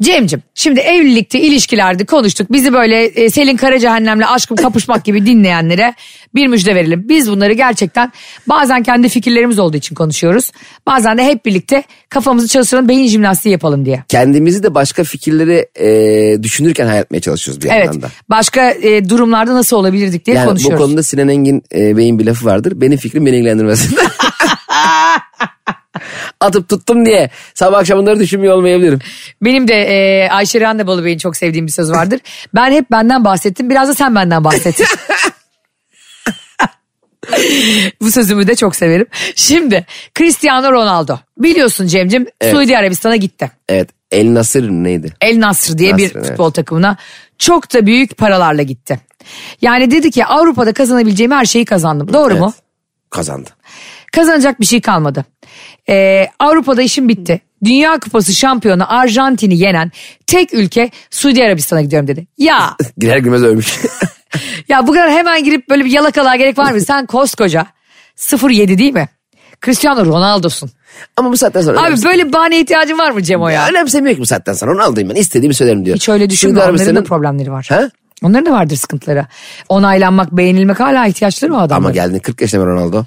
Cem'cim şimdi evlilikte ilişkilerde konuştuk. Bizi böyle e, Selin Karacahennem'le aşkım kapışmak gibi dinleyenlere bir müjde verelim. Biz bunları gerçekten bazen kendi fikirlerimiz olduğu için konuşuyoruz. Bazen de hep birlikte kafamızı çalıştıralım beyin jimnastiği yapalım diye. Kendimizi de başka fikirleri e, düşünürken hayal etmeye çalışıyoruz bir Evet yandan da. başka e, durumlarda nasıl olabilirdik diye Yani bu konuşuyoruz. konuda Sinan Engin e, Bey'in bir lafı vardır. Benim fikrim beni ilgilendirmez. Atıp tuttum diye sabah akşam bunları düşünmüyor olmayabilirim. Benim de e, Ayşe Rande Balıbey'in çok sevdiğim bir söz vardır. Ben hep benden bahsettim biraz da sen benden bahset. Bu sözümü de çok severim. Şimdi Cristiano Ronaldo biliyorsun Cem'cim Evet. Suudi Arabistan'a gitti. Evet El Nasır neydi? El Nasr diye bir Nasr, evet. futbol takımına çok da büyük paralarla gitti. Yani dedi ki Avrupa'da kazanabileceğim her şeyi kazandım. Doğru mu? Evet. Kazandı. Kazanacak bir şey kalmadı. Ee, Avrupa'da işim bitti. Dünya Kupası şampiyonu Arjantin'i yenen tek ülke Suudi Arabistan'a gidiyorum dedi. Ya Girer girmez ölmüş. ya bu kadar hemen girip böyle bir yalakalığa gerek var mı? Sen koskoca 07 değil mi? Cristiano Ronaldo'sun. Ama bu saatten sonra Abi böyle bahane ihtiyacın var mı Cemo ya? ya. önemsemiyor ki bu saatten sonra. Onu alayım ben. İstediğimi söylerim diyor. Hiç öyle düşünme onların da Arabistan'ın- problemleri var. Ha? Onların da vardır sıkıntıları. Onaylanmak, beğenilmek hala ihtiyaçları var adamların. Ama geldin 40 yaşında Ronaldo.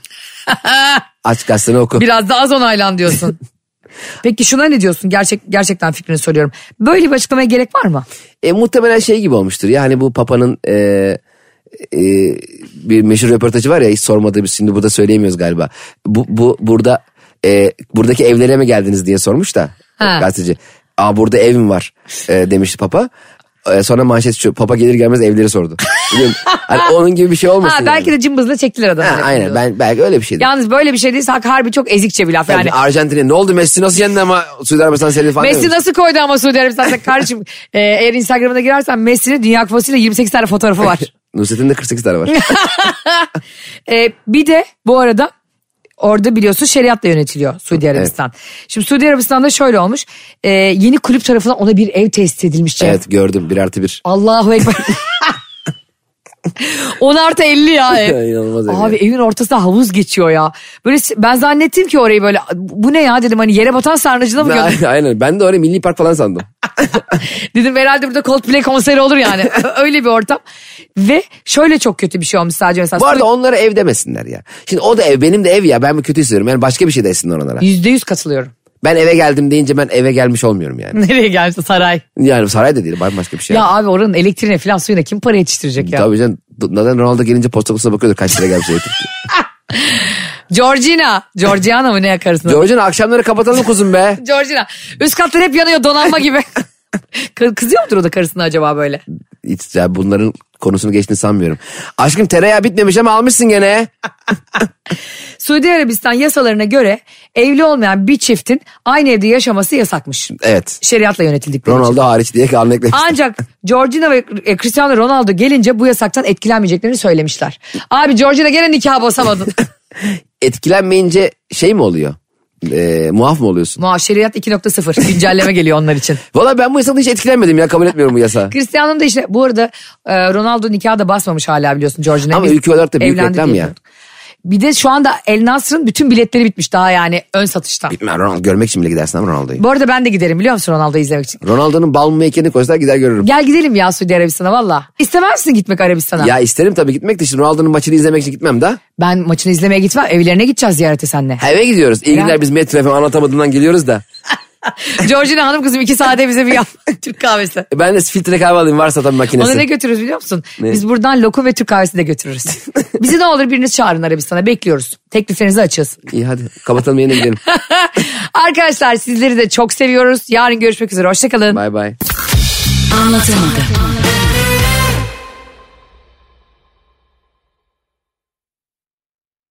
Aç gazeteni oku. Biraz da az onaylan diyorsun. Peki şuna ne diyorsun? Gerçek gerçekten fikrini soruyorum. Böyle bir açıklamaya gerek var mı? E, muhtemelen şey gibi olmuştur. Yani bu Papa'nın e, e, bir meşhur röportajı var ya hiç sormadığı bir şimdi burada söyleyemiyoruz galiba. Bu, bu burada e, buradaki evlere mi geldiniz diye sormuş da Ha. gazeteci. Aa burada evim var e, demişti Papa. E, sonra manşet şu Papa gelir gelmez evleri sordu. Hani onun gibi bir şey olmasın. Ha, belki de cımbızla çektiler adamı. Ha, aynen ben belki öyle bir şeydi. Yalnız böyle bir şey değilse harbi çok ezikçe bir laf yani. Yani Arjantin'e ne oldu Messi nasıl yendi ama Suudi Arabistan serisi falan Messi nasıl koydu ama Suudi Arabistan'da kardeşim e, eğer Instagram'ına girersen Messi'nin Dünya Kupası'yla 28 tane fotoğrafı var. Nusret'in de 48 tane var. E, bir de bu arada orada biliyorsun şeriatla yönetiliyor Suudi Arabistan. Şimdi Suudi Arabistan'da şöyle olmuş. e, yeni kulüp tarafından ona bir ev tesis edilmiş. Cem. evet gördüm bir artı bir. Allahu Ekber. 10 artı 50 ya. İnanılmaz Abi ya. evin ortasında havuz geçiyor ya. Böyle ben zannettim ki orayı böyle bu ne ya dedim hani yere batan sarnıcına mı gördüm? Aynen ben de oraya milli park falan sandım. dedim herhalde burada Coldplay konseri olur yani. Öyle bir ortam. Ve şöyle çok kötü bir şey olmuş sadece mesela. Bu arada onlara ev demesinler ya. Şimdi o da ev benim de ev ya ben mi kötü hissediyorum. Yani başka bir şey desinler onlara. Yüzde yüz katılıyorum. Ben eve geldim deyince ben eve gelmiş olmuyorum yani. Nereye geldi saray? Yani saray da değil başka bir şey. Ya abi oranın elektriğine falan suyuna kim para yetiştirecek ya? Tabii canım. Neden Ronaldo gelince posta kutusuna bakıyordur kaç lira gelmiş elektrik. Georgina. Georgiana mı ne karısına? George'un akşamları kapatalım kuzum be. Georgina. Üst katlar hep yanıyor donanma gibi. Kı- Kızıyor mudur o da karısına acaba böyle? Hiç ya bunların konusunu geçtiğini sanmıyorum. Aşkım tereyağı bitmemiş ama almışsın gene. Suudi Arabistan yasalarına göre evli olmayan bir çiftin aynı evde yaşaması yasakmış. Evet. Şeriatla yönetildikleri için. Ronaldo hariç diye kanun eklemiş. Ancak Georgina ve e, Cristiano Ronaldo gelince bu yasaktan etkilenmeyeceklerini söylemişler. Abi Georgina gene nikah basamadın. Etkilenmeyince şey mi oluyor? e, muaf mı oluyorsun? Muaşeriyat 2.0 güncelleme geliyor onlar için. Valla ben bu yasaktan hiç etkilenmedim ya kabul etmiyorum bu yasağı. Cristiano'nun da işte bu arada e, Ronaldo nikahı da basmamış hala biliyorsun George'un. Ama ülke olarak da büyük reklam ya. biliyorduk. Bir de şu anda El Nasr'ın bütün biletleri bitmiş daha yani ön satıştan. Ben Ronaldo görmek için bile gidersin ama Ronaldo'yu. Bu arada ben de giderim biliyor musun Ronaldo'yu izlemek için. Ronaldo'nun bal heykelini koysalar gider görürüm. Gel gidelim ya Suudi Arabistan'a valla. İstemez misin gitmek Arabistan'a? Ya isterim tabii gitmek de şimdi Ronaldo'nun maçını izlemek için gitmem da. Ben maçını izlemeye gitmem. Evlerine gideceğiz ziyarete senle. Eve gidiyoruz. İyi günler biz metro FM anlatamadığımdan geliyoruz da. Georgina Hanım kızım iki saate bize bir yap Türk kahvesi. E Ben de filtre kahve alayım varsa tabii makinesi. Ona ne götürürüz biliyor musun? Ne? Biz buradan lokum ve Türk kahvesi de götürürüz. Bizi ne olur biriniz çağırın Arabistan'a bekliyoruz. Tekliflerinizi açığız. İyi hadi kapatalım yayına gidelim. Arkadaşlar sizleri de çok seviyoruz. Yarın görüşmek üzere. Hoşçakalın. bay bay. Anlatamadım.